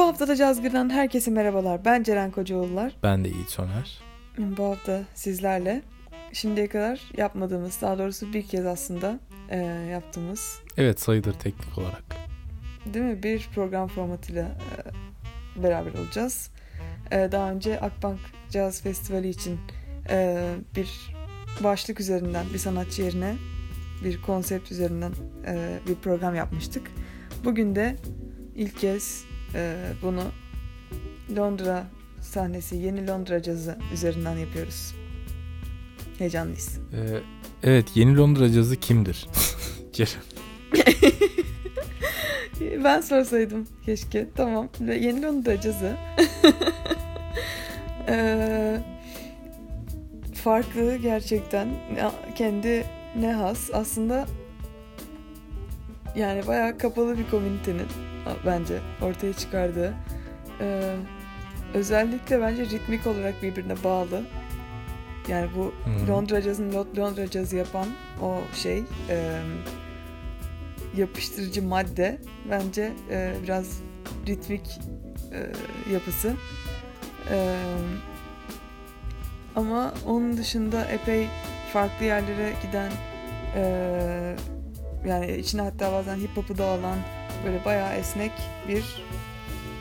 Bu hafta da Cazgır'dan herkese merhabalar. Ben Ceren Kocaoğullar. Ben de Yiğit Soner. Bu hafta sizlerle şimdiye kadar yapmadığımız, daha doğrusu bir kez aslında e, yaptığımız, Evet sayılır teknik olarak. değil mi? Bir program formatıyla e, beraber olacağız. E, daha önce Akbank Caz Festivali için e, bir başlık üzerinden bir sanatçı yerine bir konsept üzerinden e, bir program yapmıştık. Bugün de ilk kez bunu Londra sahnesi, yeni Londra cazı üzerinden yapıyoruz. Heyecanlıyız. Ee, evet yeni Londra cazı kimdir? Ceren. Ben sorsaydım keşke. Tamam. Yeni Londra cazı. Ee, farklı gerçekten. Kendi ne has. Aslında yani bayağı kapalı bir komünitenin bence ortaya çıkardığı. Ee, özellikle bence ritmik olarak birbirine bağlı. Yani bu Hı. Londra cazını Lo- Londra cazı yapan o şey e, yapıştırıcı madde bence e, biraz ritmik e, yapısı. E, ama onun dışında epey farklı yerlere giden e, yani içine hatta bazen hip hop'u da alan böyle bayağı esnek bir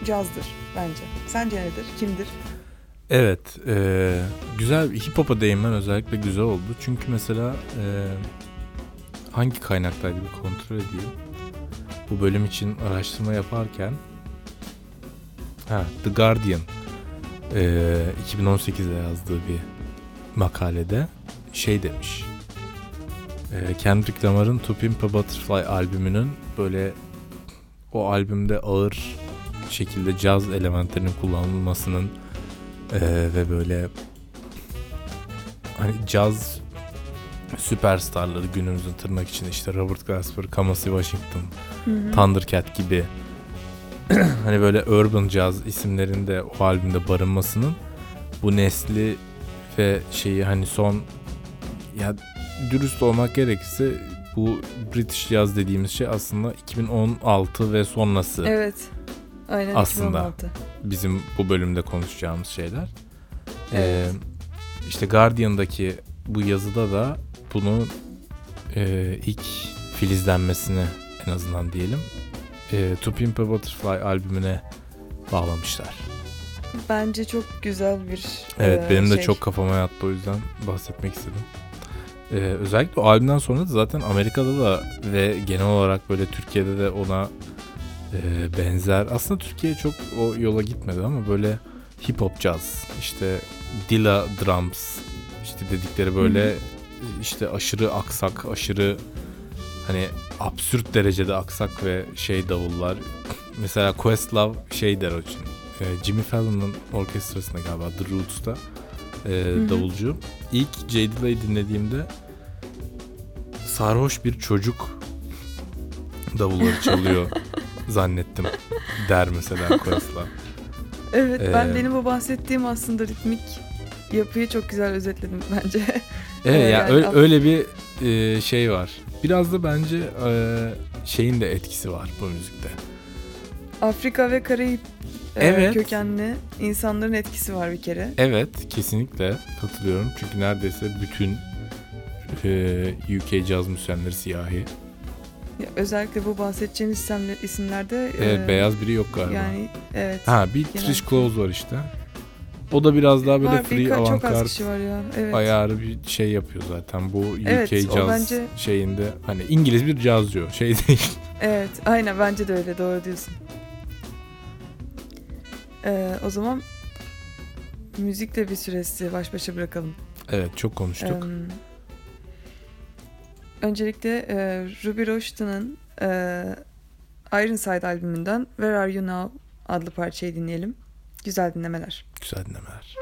cazdır bence. Sence nedir? Kimdir? Evet e, güzel hip hop'a değinmen özellikle güzel oldu. Çünkü mesela e, hangi kaynaktaydı bir kontrol edeyim. Bu bölüm için araştırma yaparken ha, The Guardian e, 2018'de yazdığı bir makalede şey demiş. E, Kendrick Lamar'ın To Pimp a Butterfly albümünün böyle o albümde ağır şekilde caz elementlerinin kullanılmasının ee, ve böyle hani caz süperstarları günümüzün tırnak içinde işte Robert Glasper, Kamasi Washington, Thundercat gibi hani böyle urban jazz isimlerinde o albümde barınmasının bu nesli ve şeyi hani son ya dürüst olmak gerekirse bu British Jazz dediğimiz şey aslında 2016 ve sonrası Evet. Aynen Aslında. 2016. bizim bu bölümde konuşacağımız şeyler. Evet. Ee, işte Guardian'daki bu yazıda da bunu e, ilk filizlenmesini en azından diyelim e, To Pimp a Butterfly albümüne bağlamışlar. Bence çok güzel bir Evet e, benim de şey. çok kafama yattı o yüzden bahsetmek istedim. Ee, özellikle o albümden sonra da zaten Amerika'da da ve genel olarak böyle Türkiye'de de ona e, benzer. Aslında Türkiye çok o yola gitmedi ama böyle hip hop jazz, işte Dilla drums, işte dedikleri böyle işte aşırı aksak, aşırı hani absürt derecede aksak ve şey davullar. Mesela Questlove şey der o için. e, Jimmy Fallon'ın orkestrasında galiba The Roots'ta e, hı. davulcu. İlk J. Dilla'yı dinlediğimde sarhoş bir çocuk davulları çalıyor zannettim der mesela Questlove. Evet ben Ee, benim bu bahsettiğim aslında ritmik yapıyı çok güzel özetledim bence. Evet Ee, ya yani öyle, öyle bir e, şey var. Biraz da bence e, şeyin de etkisi var bu müzikte. Afrika ve Karayip Evet. kökenli insanların etkisi var bir kere. Evet kesinlikle katılıyorum. Çünkü neredeyse bütün e, UK caz müzisyenleri siyahi. Ya, özellikle bu bahsedeceğimiz isimler, isimlerde Evet, e, beyaz biri yok galiba. yani evet. ha bir genel- Trish Close var işte. O da biraz daha böyle var, free avantgard. Evet. ayarı bir şey yapıyor zaten. Bu UK Evet, caz bence- şeyinde hani İngiliz bir cazcı o, şey değil. Evet, aynen bence de öyle doğru diyorsun. Ee, o zaman müzikle bir süresi baş başa bırakalım. evet çok konuştuk. Em, öncelikle e, Ruby Roştan'ın e, Ironside albümünden Where Are You Now adlı parçayı dinleyelim. Güzel dinlemeler. Güzel dinlemeler.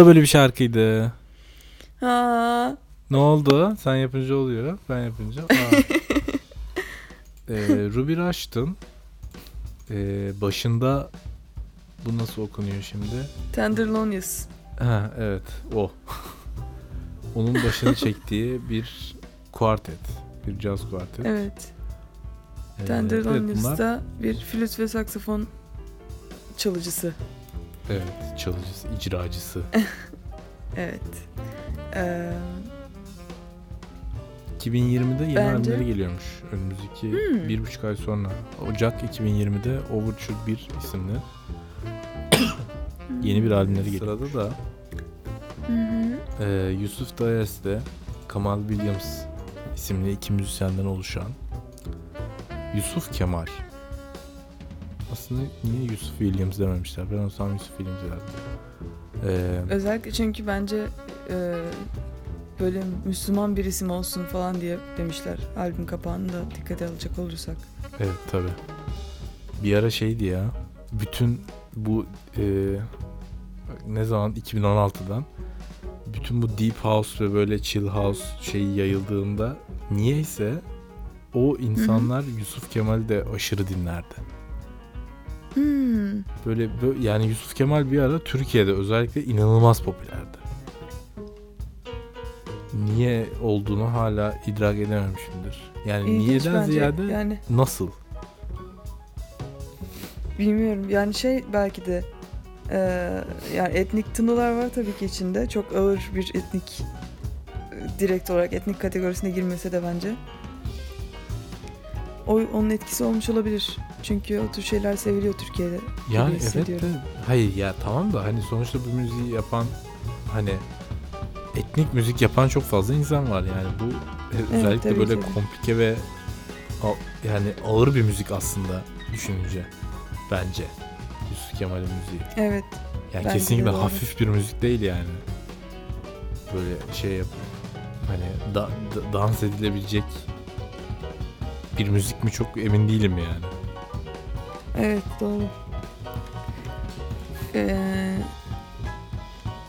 Da böyle bir şarkıydı. Ha. Ne oldu? Sen yapınca oluyor. Ben yapınca. Aa. ee, Ruby Rushton ee, başında bu nasıl okunuyor şimdi? Tenderlonius. Ha evet o. Onun başını çektiği bir kuartet. Bir caz kuartet. Evet. Ee, Tenderlonius bunlar- bir flüt ve saksafon çalıcısı. Evet çalıcısı, icracısı. Evet. Ee, 2020'de yeni Bence- albümleri geliyormuş. Önümüzdeki Hmm. bir buçuk ay sonra. Ocak 2020'de Overture 1 isimli yeni bir albümleri geliyor. Sırada da Hı hı. e, Yusuf Dayes de Kamal Williams isimli iki müzisyenden oluşan Yusuf Kemal. Aslında niye Yusuf Williams dememişler? Ben olsam Yusuf Williams derdim. Ee, Özellikle çünkü bence e, böyle Müslüman bir isim olsun falan diye demişler albüm kapağını da dikkate alacak olursak. Evet tabi. Bir ara şeydi ya. Bütün bu e, ne zaman 2016'dan bütün bu deep house ve böyle chill house şeyi yayıldığında niyeyse o insanlar Yusuf Kemal'i de aşırı dinlerdi. Böyle bö- yani Yusuf Kemal bir ara Türkiye'de özellikle inanılmaz popülerdi. Niye olduğunu hala idrak edememişimdir. Yani İlginç niyeden bence. ziyade Yani nasıl? bilmiyorum yani şey belki de e, yani etnik tınılar var tabii ki içinde. Çok ağır bir etnik e, direkt olarak etnik kategorisine girmese de bence. O, onun etkisi olmuş olabilir. Çünkü o tür şeyler seviliyor Türkiye'de. Yani evet de hayır ya tamam da hani sonuçta bu müziği yapan hani etnik müzik yapan çok fazla insan var yani bu e, özellikle tabii böyle ki. komplike ve yani ağır bir müzik aslında düşününce bence Yusuf Kemal'in müziği. Evet. Yani kesinlikle hafif bir müzik değil yani. Böyle şey yap hani da- da- dans edilebilecek bir müzik mi çok emin değilim yani. Evet doğru. Ee,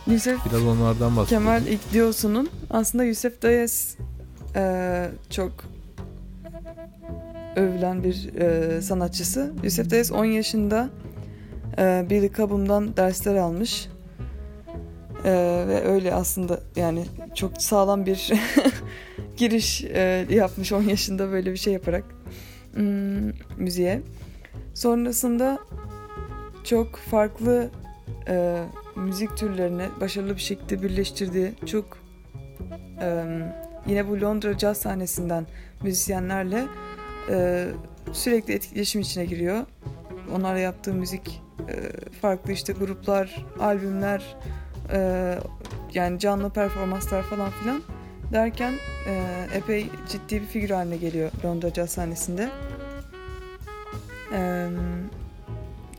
Yusuf Biraz onlardan bahsedelim. Kemal İkdiosu'nun aslında Yusuf Dayes ee, çok övülen bir ee, sanatçısı. Yusuf Dayes 10 yaşında ee, Billy Cobham'dan dersler almış. Ee, ve öyle aslında yani çok sağlam bir giriş ee, yapmış 10 yaşında böyle bir şey yaparak hmm, müziğe. Sonrasında çok farklı e, müzik türlerini başarılı bir şekilde birleştirdiği çok e, yine bu Londra caz sahnesinden müzisyenlerle e, sürekli etkileşim içine giriyor. Onlarla yaptığı müzik e, farklı işte gruplar, albümler, e, yani canlı performanslar falan filan derken e, epey ciddi bir figür haline geliyor Londra caz sahnesinde. Ee,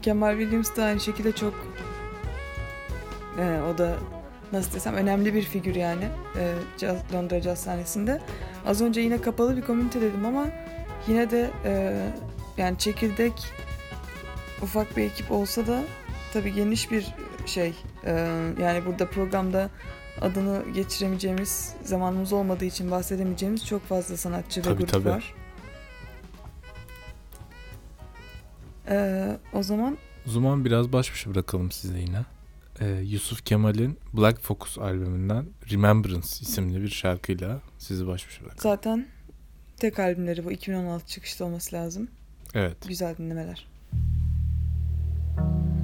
Kemal Williams da aynı şekilde çok e, o da nasıl desem önemli bir figür yani e, caz, Londra Caz sahnesinde. Az önce yine kapalı bir komünite dedim ama yine de e, yani çekirdek ufak bir ekip olsa da tabii geniş bir şey e, yani burada programda adını geçiremeyeceğimiz zamanımız olmadığı için bahsedemeyeceğimiz çok fazla sanatçı ve Tabii, grup tabii. var. Ee, o zaman O zaman biraz baş başa bırakalım size yine. Ee, Yusuf Kemal'in Black Focus albümünden Remembrance isimli bir şarkıyla sizi baş başa bırakalım. zaten tek albümleri bu 2016 çıkışta olması lazım. Evet. Güzel dinlemeler. Bu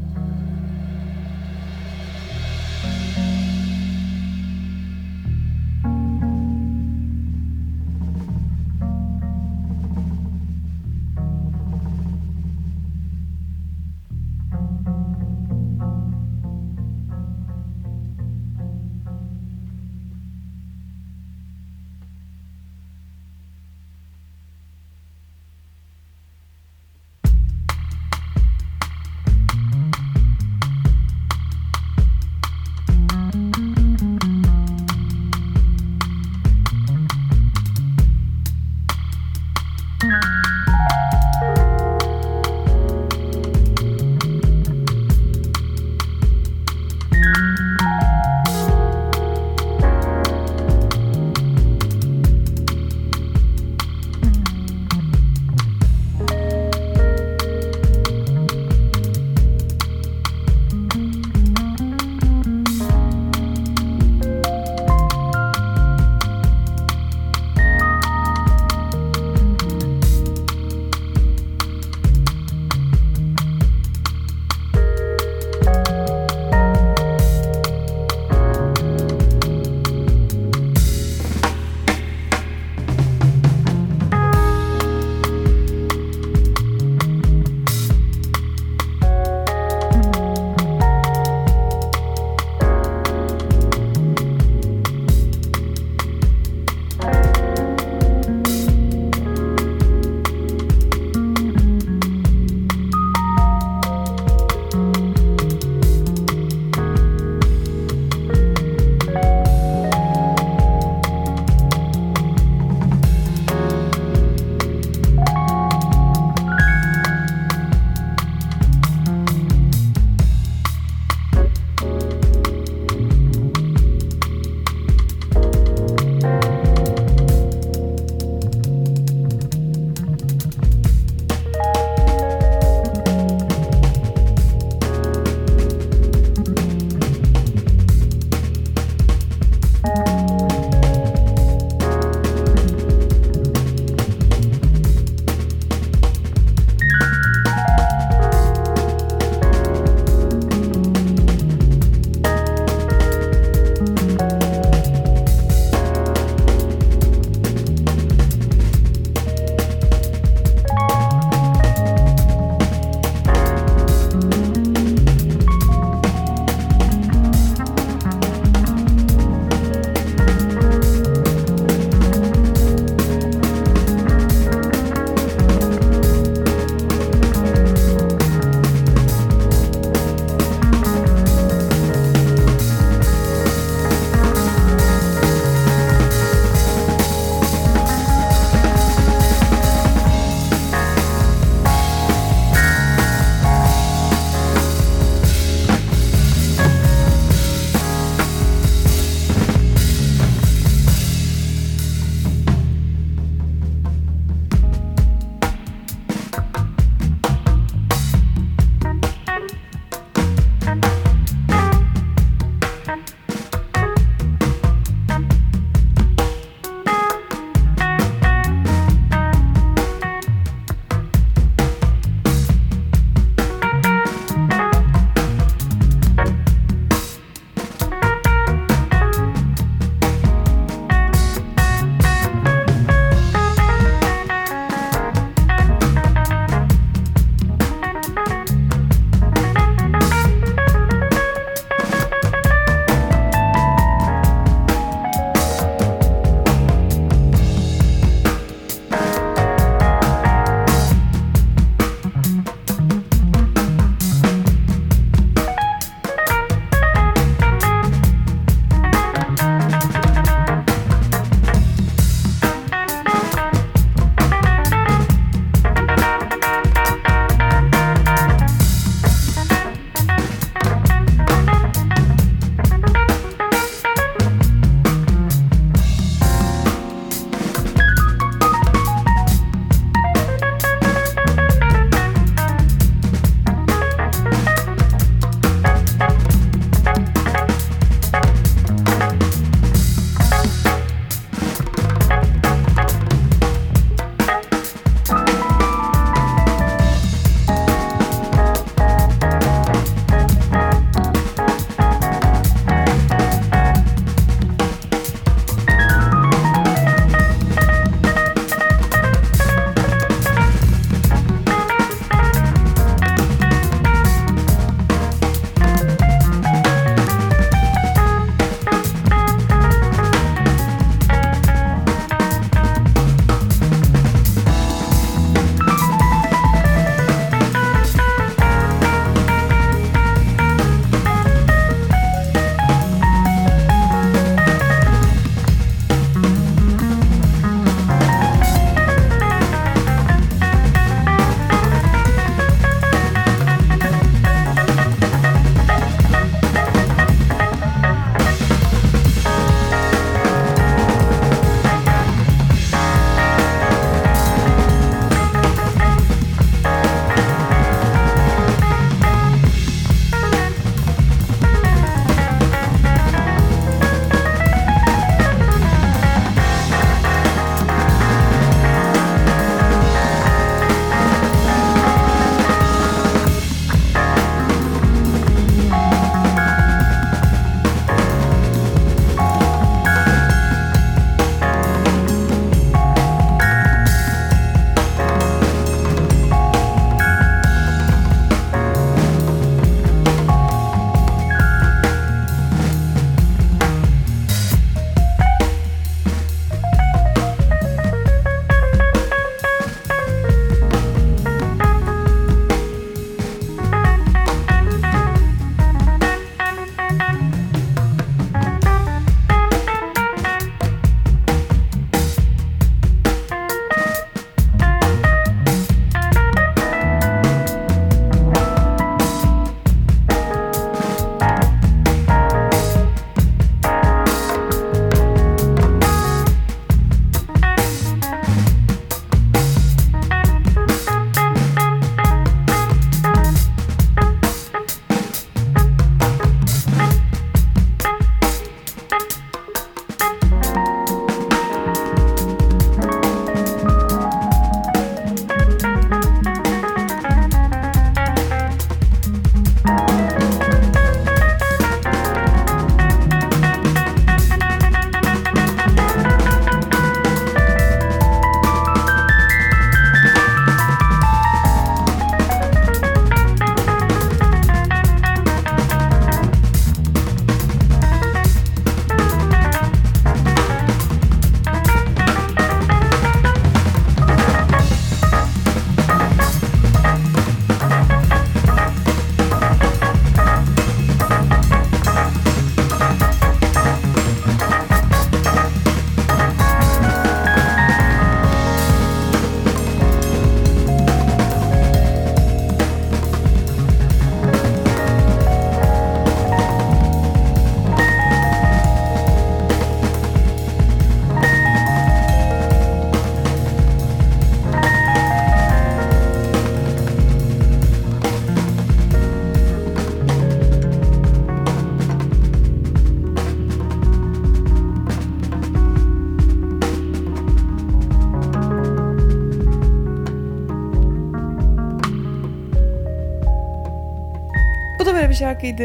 şarkıydı.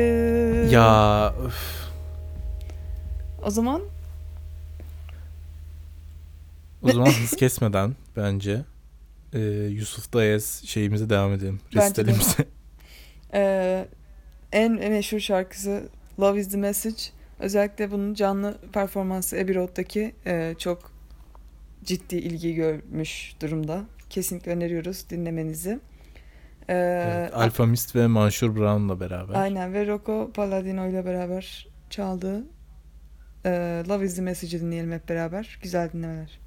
Ya öf. O zaman o zaman hız kesmeden bence e, Yusuf Dayes şeyimize devam edelim. Restelimize. Ee, en meşhur şarkısı Love is the Message. Özellikle bunun canlı performansı Abbey Road'daki e, çok ciddi ilgi görmüş durumda. Kesinlikle öneriyoruz dinlemenizi. Ee, evet, Alfa Mist ve Manşur Brown'la beraber. Aynen ve Rocco Palladino ile beraber çaldığı e, Love is the Message'ı dinleyelim hep beraber. Güzel dinlemeler.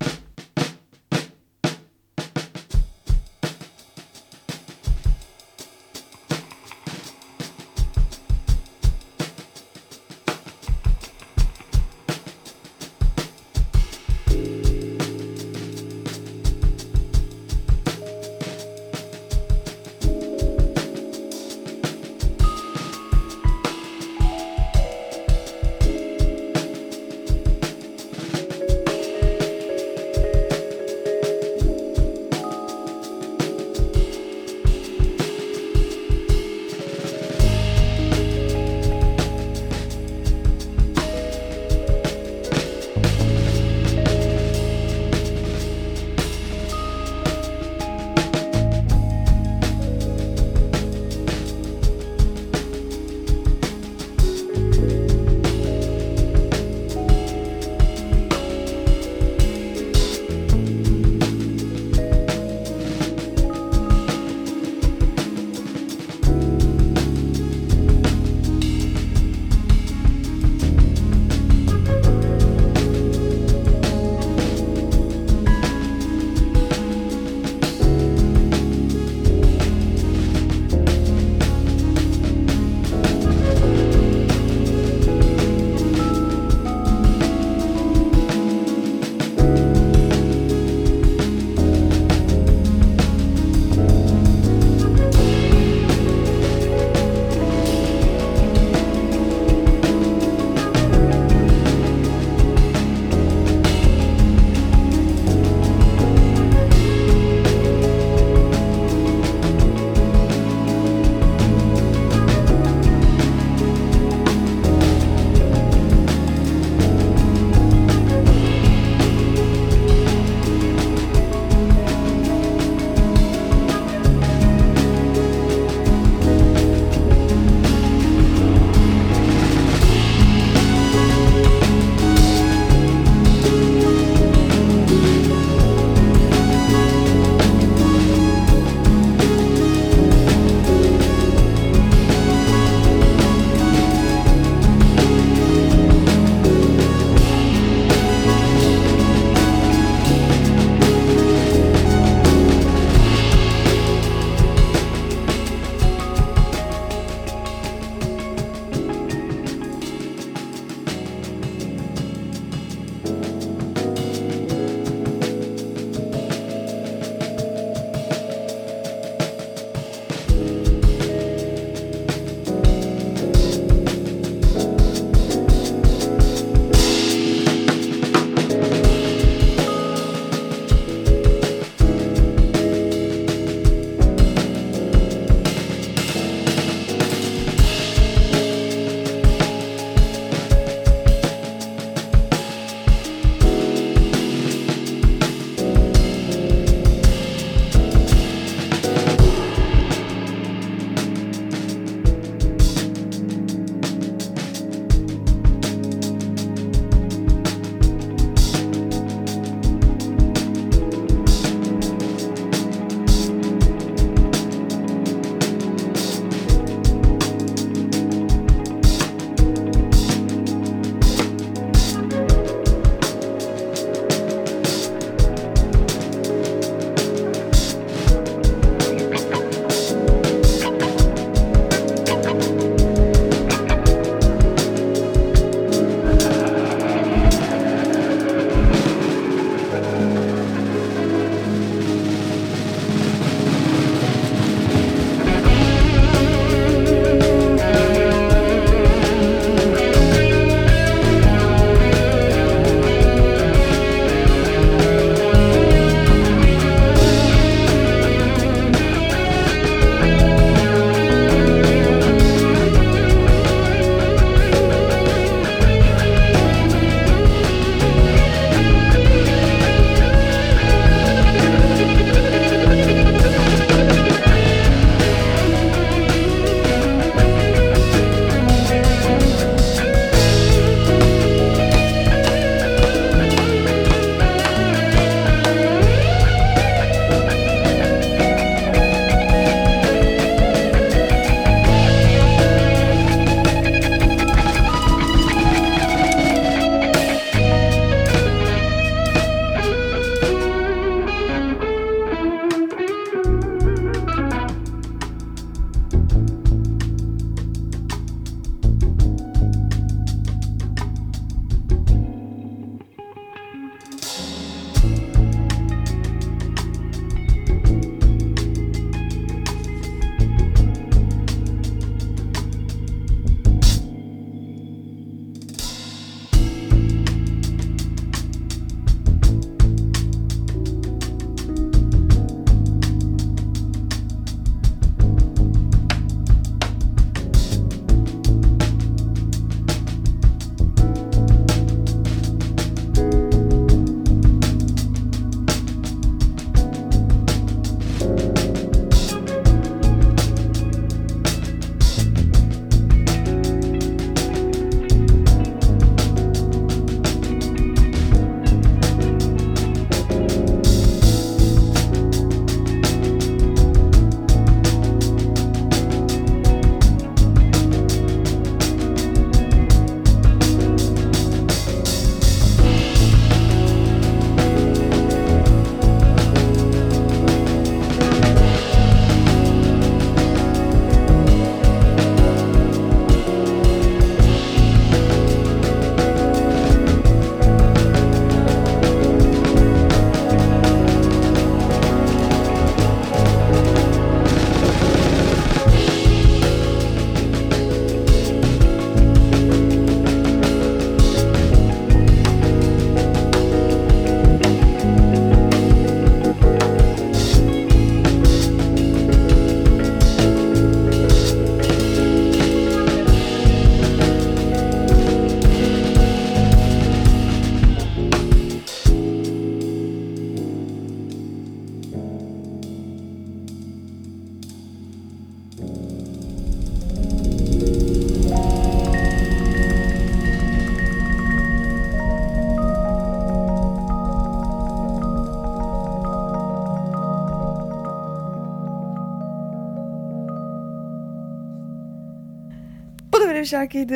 Şarkıydı.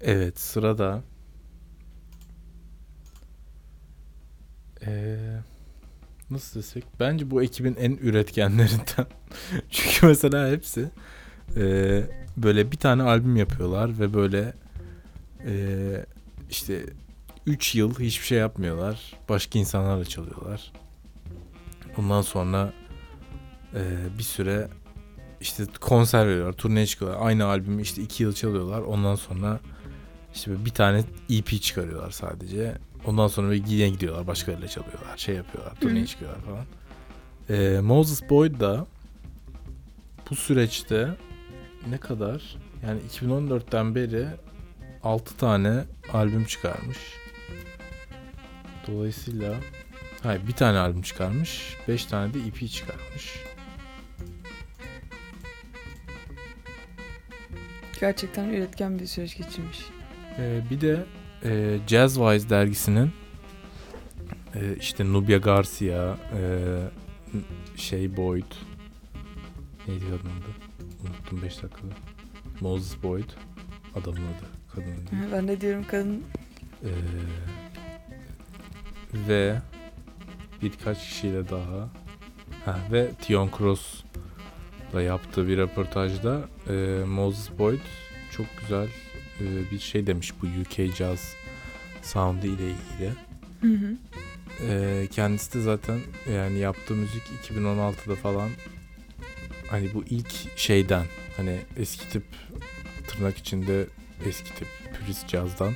Evet sırada. Ee, nasıl desek? Bence bu ekibin en üretkenlerinden. Çünkü mesela hepsi ee, böyle bir tane albüm yapıyorlar ve böyle ee, işte 3 yıl hiçbir şey yapmıyorlar. Başka insanlarla çalıyorlar. Ondan sonra ee, bir süre işte konser veriyorlar turneye çıkıyorlar aynı albümü işte 2 yıl çalıyorlar ondan sonra işte bir tane EP çıkarıyorlar sadece. Ondan sonra yine gidiyorlar başkalarıyla çalıyorlar. Şey yapıyorlar. Turneye çıkıyorlar falan. Ee, Moses Boyd da bu süreçte ne kadar yani 2014'ten beri 6 tane albüm çıkarmış. Dolayısıyla hayır bir tane albüm çıkarmış. 5 tane de EP çıkarmış. Gerçekten üretken bir süreç geçirmiş. Ee, bir de e, Jazzwise dergisinin e, işte Nubia Garcia, e, şey Boyd, neydi adının adı? Unuttum 5 dakikada. Moses Boyd, adamın adı, kadının adı. Ben de diyorum kadın Ee, ve birkaç kişiyle daha ha, ve Tion Cross da yaptığı bir röportajda e, Moses Boyd çok güzel e, bir şey demiş bu UK Jazz sound'u ile ilgili. Hı hı. E, kendisi de zaten yani yaptığı müzik 2016'da falan hani bu ilk şeyden hani eski tip tırnak içinde eski tip pürist cazdan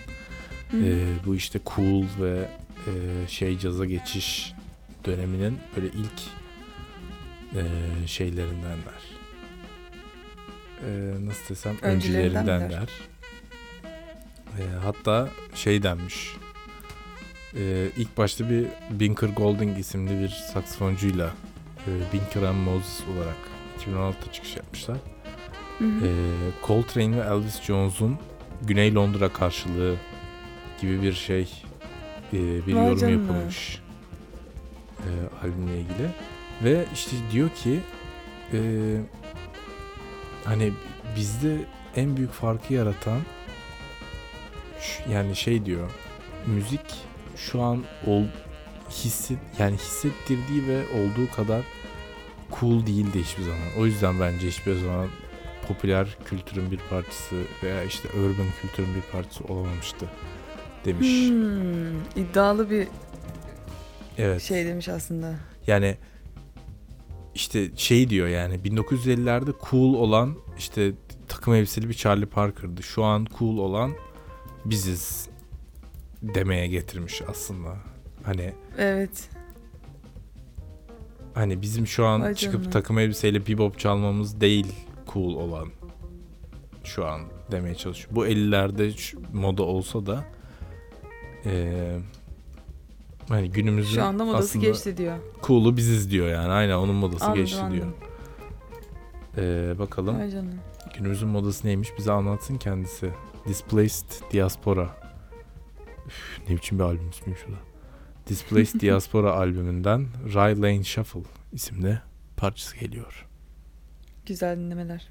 Hı hı. e, bu işte cool ve e, şey caza geçiş döneminin böyle ilk e, şeylerindenler. E, nasıl desem Öncülerinden öncülerindenler. E, hatta şey denmiş. E, ilk başta bir Binker Golding isimli bir saksafoncuyla e, Binker and Moses olarak 2016'da çıkış yapmışlar. Hı hı. E, Coltrane ve Elvis Jones'un Güney Londra karşılığı gibi bir şey e, bir Vay yorum canına. yapılmış e, albümle ilgili ve işte diyor ki e, hani bizde en büyük farkı yaratan yani şey diyor müzik şu an ol hisset yani hissettirdiği ve olduğu kadar cool değildi hiçbir zaman. O yüzden bence hiçbir zaman popüler kültürün bir parçası veya işte urban kültürün bir parçası olamamıştı demiş. Hmm, iddialı bir Evet. şey demiş aslında. Yani işte şey diyor yani 1950'lerde cool olan işte takım elbiseli bir Charlie Parker'dı. Şu an cool olan biziz demeye getirmiş aslında. Hani Evet. hani bizim şu an Vay çıkıp canına. takım elbiseyle bebop çalmamız değil cool olan şu an demeye çalışıyor. Bu 50'lerde şu- moda olsa da eee hani günümüzün Şu anda modası aslında geçti diyor. cool'u biziz diyor yani. Aynen onun modası Anladım, geçti diyor. anladım. Ee, bakalım Vay canına. günümüzün modası neymiş bize anlatsın kendisi. Displaced Diaspora. Üf, ne biçim bir albüm ismiymiş o da. Displaced Diaspora albümünden Rye Lane Shuffle isimli parçası geliyor. Güzel dinlemeler.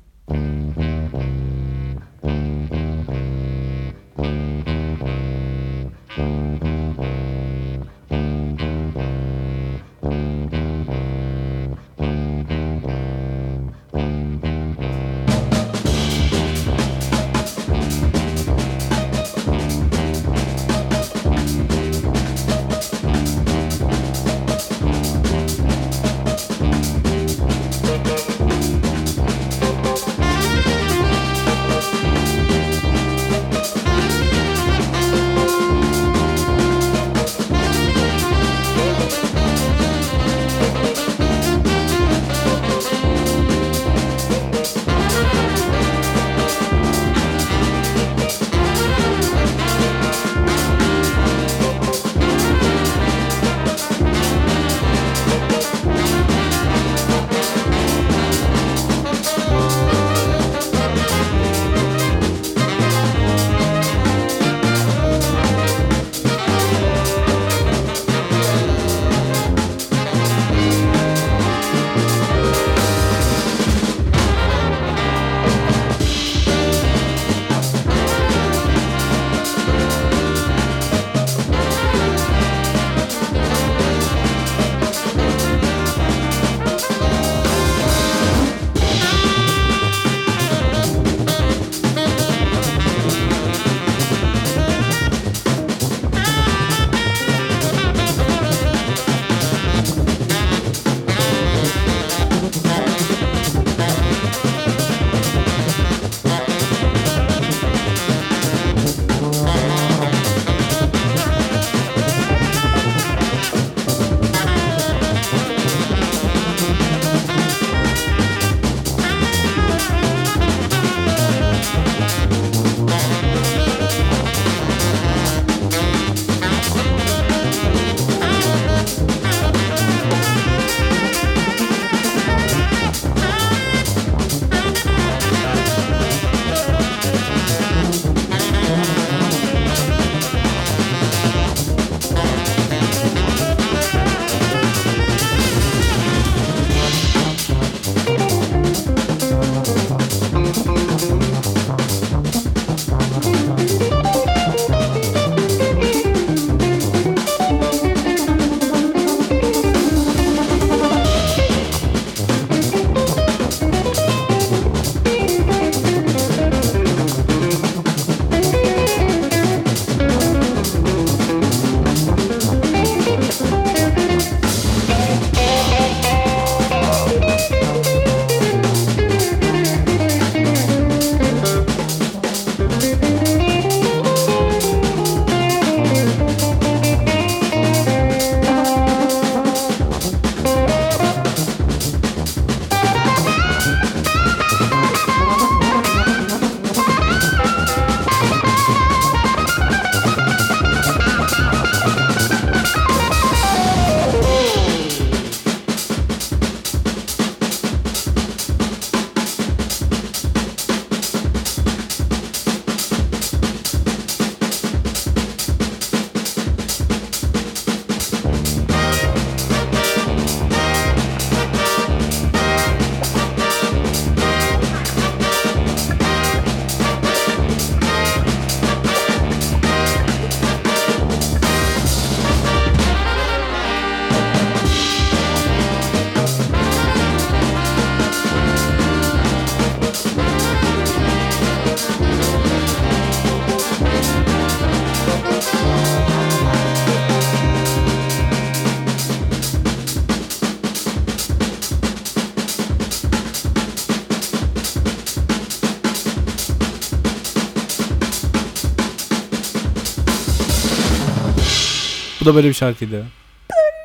Bu da böyle bir şarkıydı.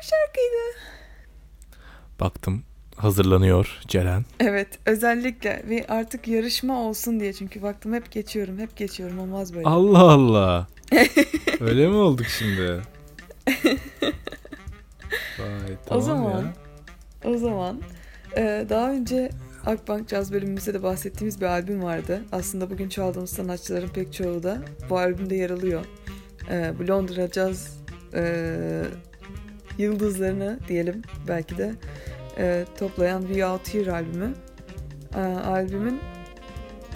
Şarkıydı. Baktım hazırlanıyor Ceren. Evet özellikle ve artık yarışma olsun diye çünkü baktım hep geçiyorum hep geçiyorum olmaz böyle. Allah Allah. Öyle mi olduk şimdi? Vay, tamam zaman ya. O zaman e, daha önce Akbank Caz bölümümüzde de bahsettiğimiz bir albüm vardı. Aslında bugün çaldığımız sanatçıların pek çoğu da bu albümde yer alıyor. E, bu Londra Caz e, yıldızlarını diyelim belki de e, toplayan We Out Here albümü. E, albümün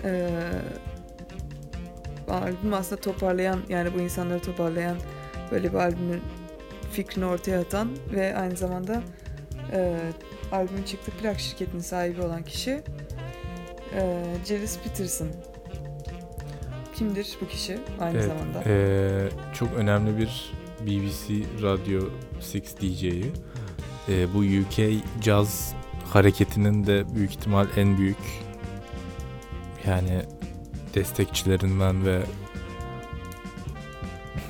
e, albüm aslında toparlayan yani bu insanları toparlayan böyle bir albümün fikrini ortaya atan ve aynı zamanda e, albümün çıktığı plak şirketinin sahibi olan kişi e, Gilles Peterson. Kimdir bu kişi aynı Evet, zamanda? eee, çok önemli bir BBC Radio 6 DJ'yi. Eee, bu UK caz hareketinin de büyük ihtimal en büyük yani destekçilerinden ve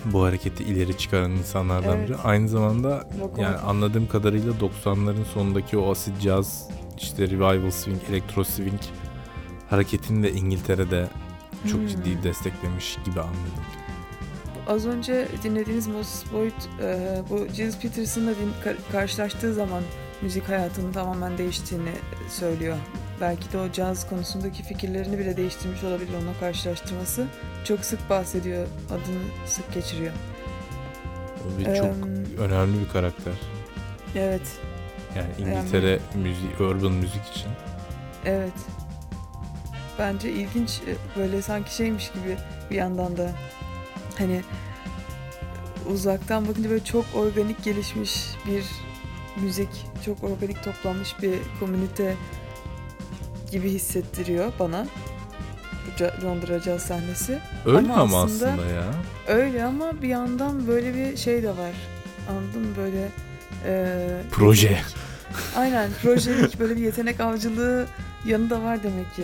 bu hareketi ileri çıkaran insanlardan Evet. biri. Aynı zamanda Lokomotif. yani anladığım kadarıyla 90'ların sonundaki o acid jazz, işte revival swing, electro swing hareketini de İngiltere'de çok Hmm. ciddi desteklemiş gibi anladım. Az önce dinlediğiniz Moses Boyd e, bu Gilles Peterson'la karşılaştığı zaman müzik hayatının tamamen değiştiğini söylüyor. Belki de o caz konusundaki fikirlerini bile değiştirmiş olabilir onunla karşılaştırması. Çok sık bahsediyor, adını sık geçiriyor. O bir çok Em, önemli bir karakter. Evet, Yani İngiltere müziği, urban müzik için. evet. Bence ilginç e, böyle sanki şeymiş gibi bir yandan da hani uzaktan bakınca böyle çok organik gelişmiş bir müzik, çok organik toplanmış bir komünite gibi hissettiriyor bana. Bu Londra Caz sahnesi. Öyle Ama ama, aslında- aslında, ya. Öyle ama bir yandan böyle bir şey de var. Anladın mı böyle e, Proje. yetenek- Aynen projelik böyle bir yetenek avcılığı yanı da var demek ki.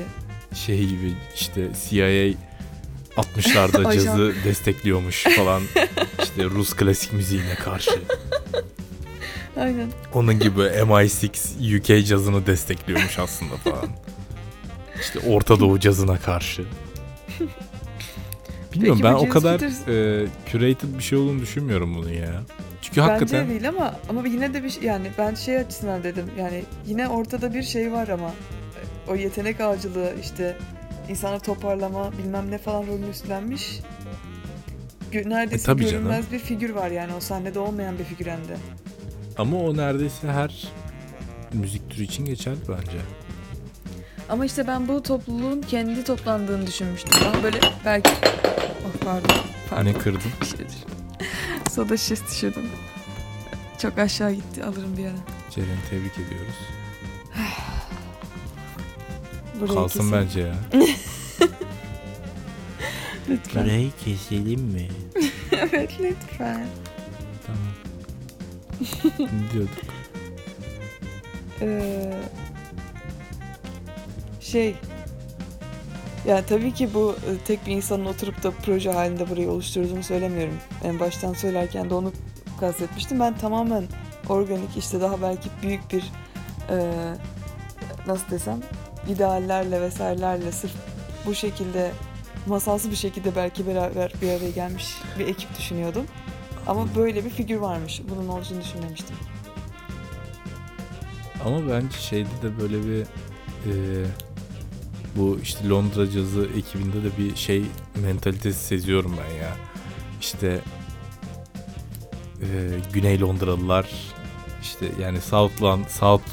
Şey gibi işte CIA 60'larda Ajan. cazı destekliyormuş falan. işte Rus klasik müziğine karşı. Aynen. Onun gibi MI6 UK cazını destekliyormuş aslında falan. İşte Orta Doğu cazına karşı. Bilmiyorum Peki ben o kadar e, curated bir şey olduğunu düşünmüyorum bunu ya. Çünkü Bence hakikaten değil ama ama yine de bir şey- yani ben şey açısından dedim yani yine ortada bir şey var ama o yetenek avcılığı işte insanı toparlama bilmem ne falan rolünü üstlenmiş. Neredeyse E, tabii canım. görünmez bir figür var yani o sahnede olmayan bir figür hem de. ama o neredeyse her müzik türü için geçerli bence. Ama işte ben bu topluluğun kendi toplandığını düşünmüştüm. Ama böyle belki... Oh pardon. pardon. Hani kırdım. Bir şey. Soda şişesi düşürdüm. Çok aşağı gitti. Alırım bir ara. Ceren'i tebrik ediyoruz. Burayı Kalsın kesin. bence ya. Lütfen. Burayı keselim mi? evet lütfen. Tamam. ne diyorduk? Ee, şey ya tabii ki bu e, tek bir insanın oturup da proje halinde burayı oluşturduğunu söylemiyorum. En baştan söylerken de onu kastetmiştim. Ben tamamen organik işte daha belki büyük bir e, nasıl desem ideallerle vesairelerle sırf bu şekilde masalsı bir şekilde belki beraber bir araya gelmiş bir ekip düşünüyordum. Ama böyle bir figür varmış. Bunun olduğunu düşünmemiştim. Ama bence şeyde de böyle bir e, bu işte Londra cazı ekibinde de bir şey mentalitesi seziyorum ben ya. İşte e, Güney Londralılar işte yani Southland, South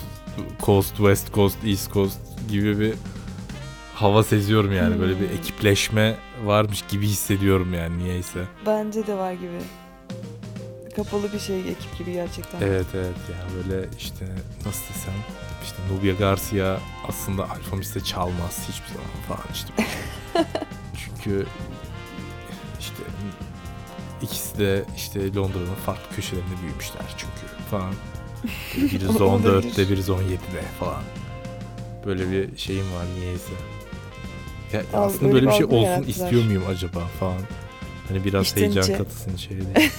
Coast, West Coast, East Coast gibi bir hava seziyorum yani. Böyle bir Hmm. ekipleşme varmış gibi hissediyorum yani niyeyse. Bence de var gibi. Kapalı bir şey ekip gibi gerçekten. Evet evet ya böyle işte nasıl desem işte Nubia Garcia aslında Alfamis'te çalmaz hiçbir zaman falan işte. Çünkü işte ikisi de işte Londra'nın farklı köşelerinde büyümüşler çünkü falan. Biri Olabilir. 14'te biri 17'de falan. Böyle bir şeyim var niyeyse. Ya Al- aslında öyle böyle bir şey olsun yarattılar. istiyor muyum acaba falan. Hani biraz İçten heyecan içe. katılsın şeye diye.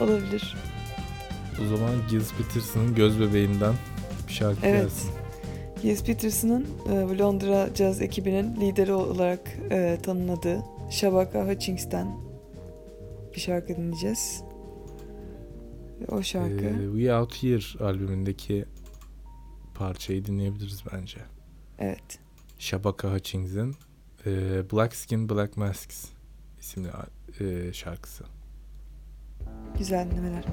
Olabilir. O zaman Giles Peterson'ın Göz Bebeğinden bir şarkı Evet. gelsin. Giles Peterson'ın e, Londra Jazz ekibinin lideri olarak e, tanındığı Shabaka Hutchings'ten bir şarkı dinleyeceğiz. O şarkı Ee, We Out Here albümündeki parçayı dinleyebiliriz bence. evet. Shabaka Hutchings'in e, Black Skin Black Masks isimli e, şarkısı. Güzel dinlemeler.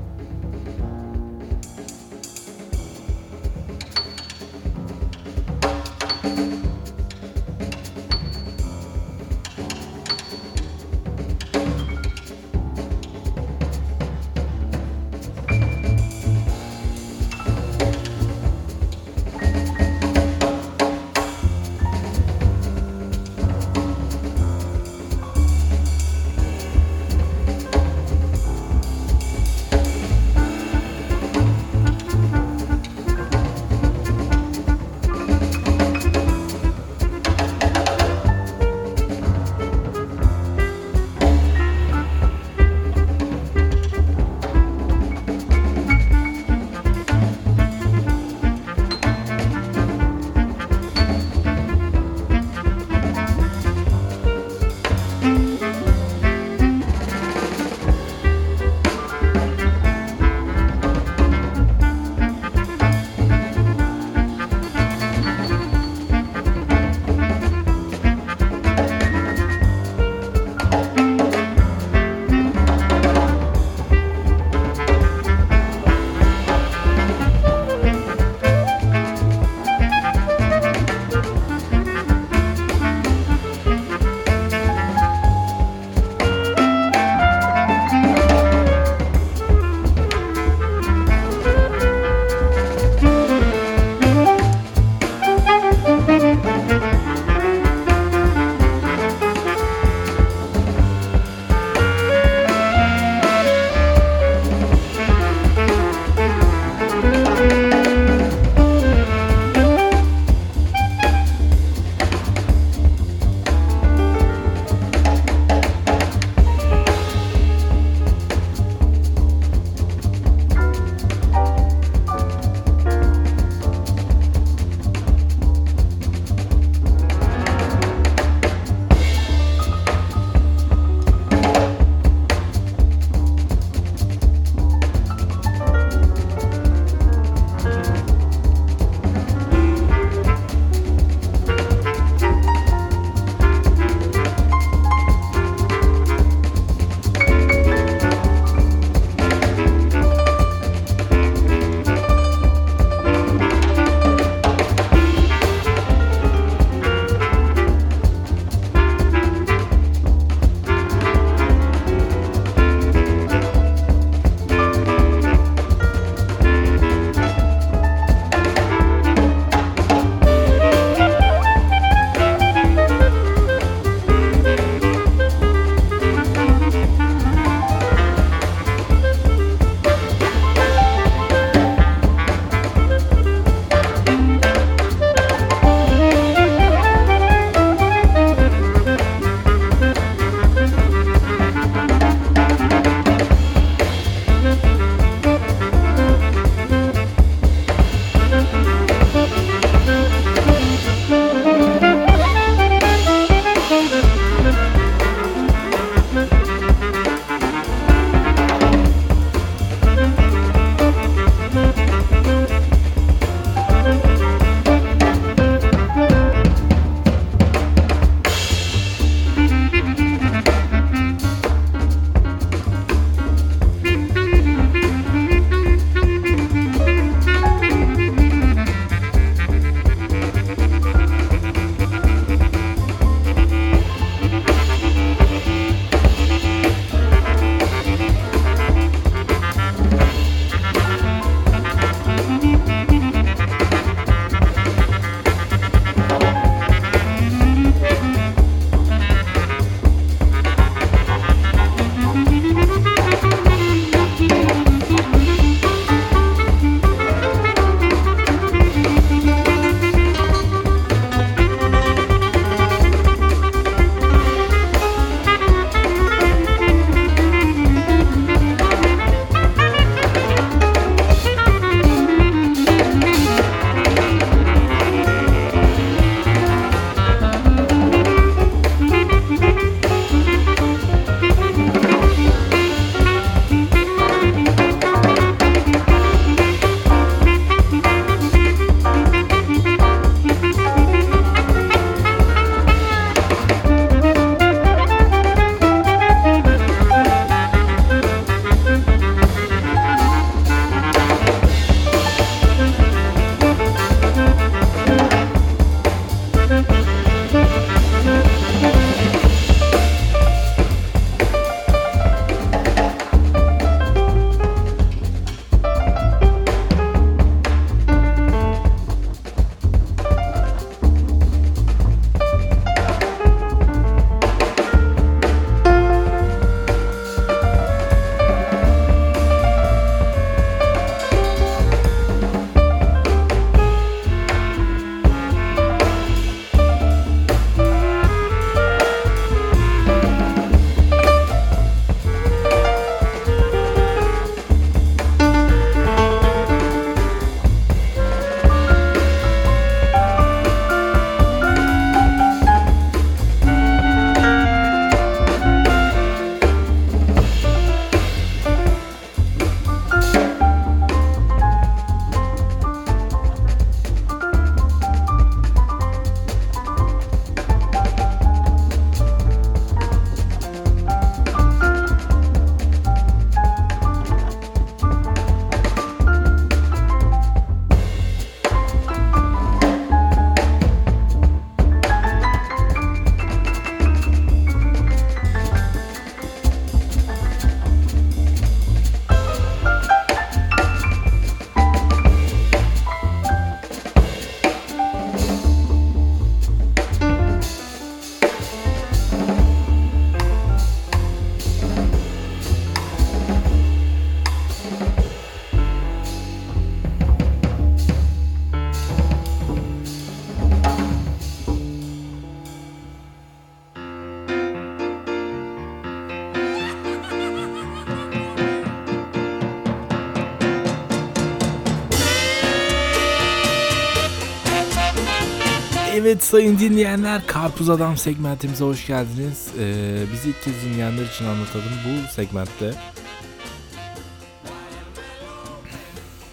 Sayın dinleyenler Karpuz Adam segmentimize hoş geldiniz. Ee, bizi ilk kez dinleyenler için anlatalım. Bu segmentte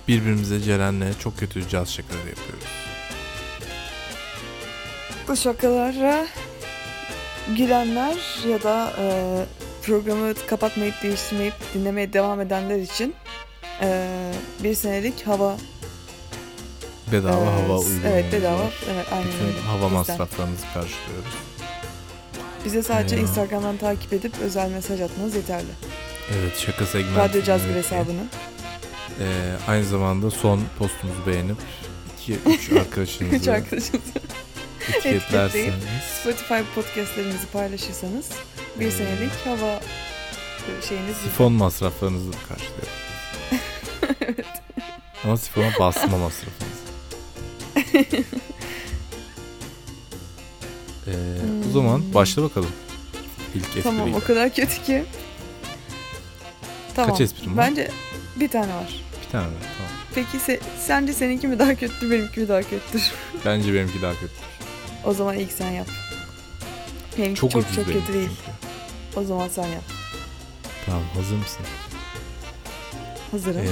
birbirimize Ceren'le çok kötü caz şakaları yapıyoruz. Bu şakalara gülenler ya da e, programı kapatmayıp değiştirmeyip dinlemeye devam edenler için e, bir senelik hava Bedava e, hava uygulaması Evet bedava. Evet aynen Bütün hava Bizden. masraflarınızı karşılıyoruz. Bize sadece Ee, Instagram'dan takip edip özel mesaj atmanız yeterli. Evet şaka segmenti. Radyo Cazgır dinlemek. hesabını. Ee, aynı zamanda son postumuzu beğenip 2-3 arkadaşınızı Üç arkadaşınız. etiketlerseniz Spotify podcastlerimizi paylaşırsanız bir Ee, senelik hava şeyiniz sifon masraflarınızı karşılıyor. Ama sifona basma masrafınızı. Ee, O Hmm. zaman başla bakalım. İlk espriyle. Tamam o kadar kötü ki. Tamam. Kaç esprim var? Bence bir tane var. Bir tane mi? Tamam. Peki se- sence seninki mi daha kötü benimki mi daha kötüdür? Bence benimki daha kötü. O zaman ilk sen yap. Benimki Çok, çok ucuz çok, benimki kötü değil. çünkü. O zaman sen yap. Tamam hazır mısın? Hazırım. Ee,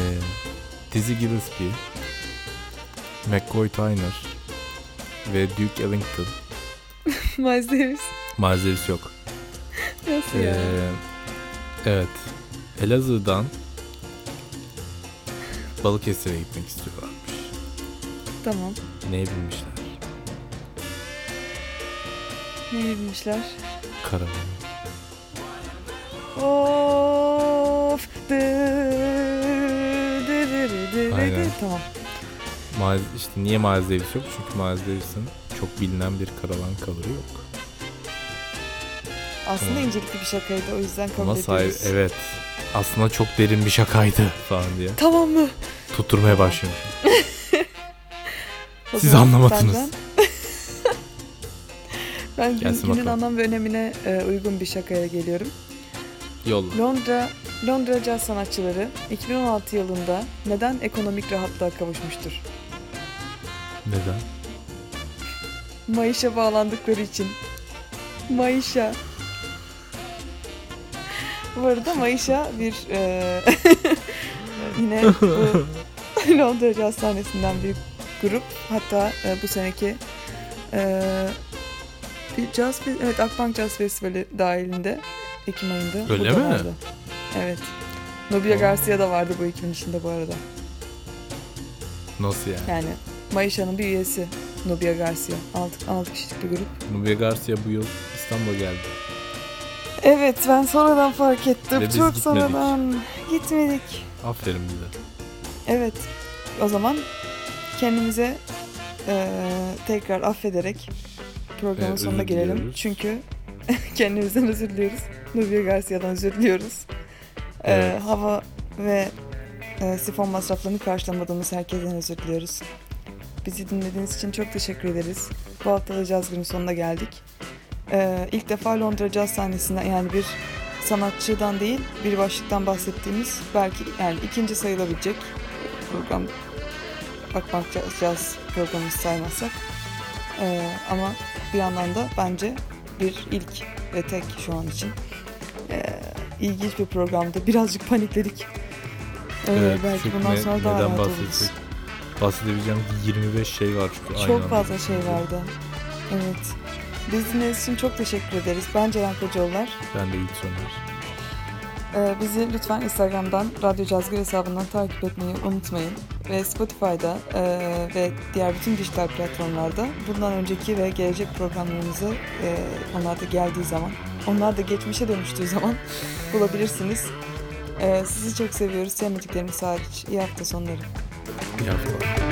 Dizzy Gillespie, McCoy Tyner ve Duke Ellington. Miles Davis. Miles Davis yok. Nasıl ya? Ee, evet. Elazığ'dan Balıkesir'e gitmek istiyorlarmış. Tamam. Neye binmişler? Ne bilmişler? Karavan. Of. Dı, dı, dı, dı, dı, dı. Tamam. Miles, işte niye Miles Davis yok? Çünkü Miles Davis'in çok bilinen bir karavan cover'ı yok. Aslında Tamam. incelikli bir şakaydı o yüzden kabul Ama sahi- ediyoruz. evet. Aslında çok derin bir şakaydı falan diye. Tamam mı? Tutturmaya. O Siz anlamadınız. ben Gelsin günün bakalım. anlam ve önemine e, uygun bir şakaya geliyorum. Yolla. Londra Londra caz sanatçıları 2016 yılında neden ekonomik rahatlığa kavuşmuştur? Neden? Mayışa bağlandıkları için. Mayışa. Bu arada Mayışa bir e, yine bu Londra caz sahnesinden bir grup. Hatta e, bu seneki e, bir caz evet Akbank Caz Festivali dahilinde Ekim ayında. Öyle mi? vardı. Evet. Nubia Aa. Garcia da vardı bu ekibin içinde bu arada. Nasıl yani? Yani Mayışa'nın bir üyesi Nubia Garcia. 6, 6 kişilik bir grup. Nubia Garcia bu yıl İstanbul'a geldi. Evet ben sonradan fark ettim. Ve biz Çok gitmedik. sonradan gitmedik. Aferin bize. Evet o zaman kendimize eee, tekrar affederek programın Ee, sonuna özür gelelim. diliyoruz. Çünkü kendimizden özür diliyoruz. Nubia Garcia'dan özür diliyoruz. Evet. hava ve eee, sifon masraflarını karşılamadığımız herkesten özür diliyoruz. Bizi dinlediğiniz için çok teşekkür ederiz. Bu hafta da Caz Günü sonuna geldik. Ee, ilk defa Londra Caz sahnesinden yani bir sanatçıdan değil bir başlıktan bahsettiğimiz belki yani ikinci sayılabilecek program Akbank Caz, programını saymazsak. Ee, ama bir yandan da bence bir ilk ve tek şu an için. Ee, ilginç bir programdı. Birazcık panikledik. Ee, Evet, belki bundan sonra daha rahat oluruz. Bahsedecek? Bahsedebileceğim 25 şey var çünkü aynı Çok anda. fazla şey vardı. Evet. Biz dinlediğiniz için çok teşekkür ederiz. Ben Ceren Kocaoğullar. Ben de Yiğit Soner. Ee, bizi lütfen Instagram'dan Radyo Cazgır hesabından takip etmeyi unutmayın. Ve Spotify'da e, ve diğer bütün dijital platformlarda bundan önceki ve gelecek programlarımızı e, onlar da geldiği zaman, onlar da geçmişe dönüştüğü zaman bulabilirsiniz. E, sizi çok seviyoruz. Sevmediklerimiz hariç. İyi hafta sonları. 比较 Frau.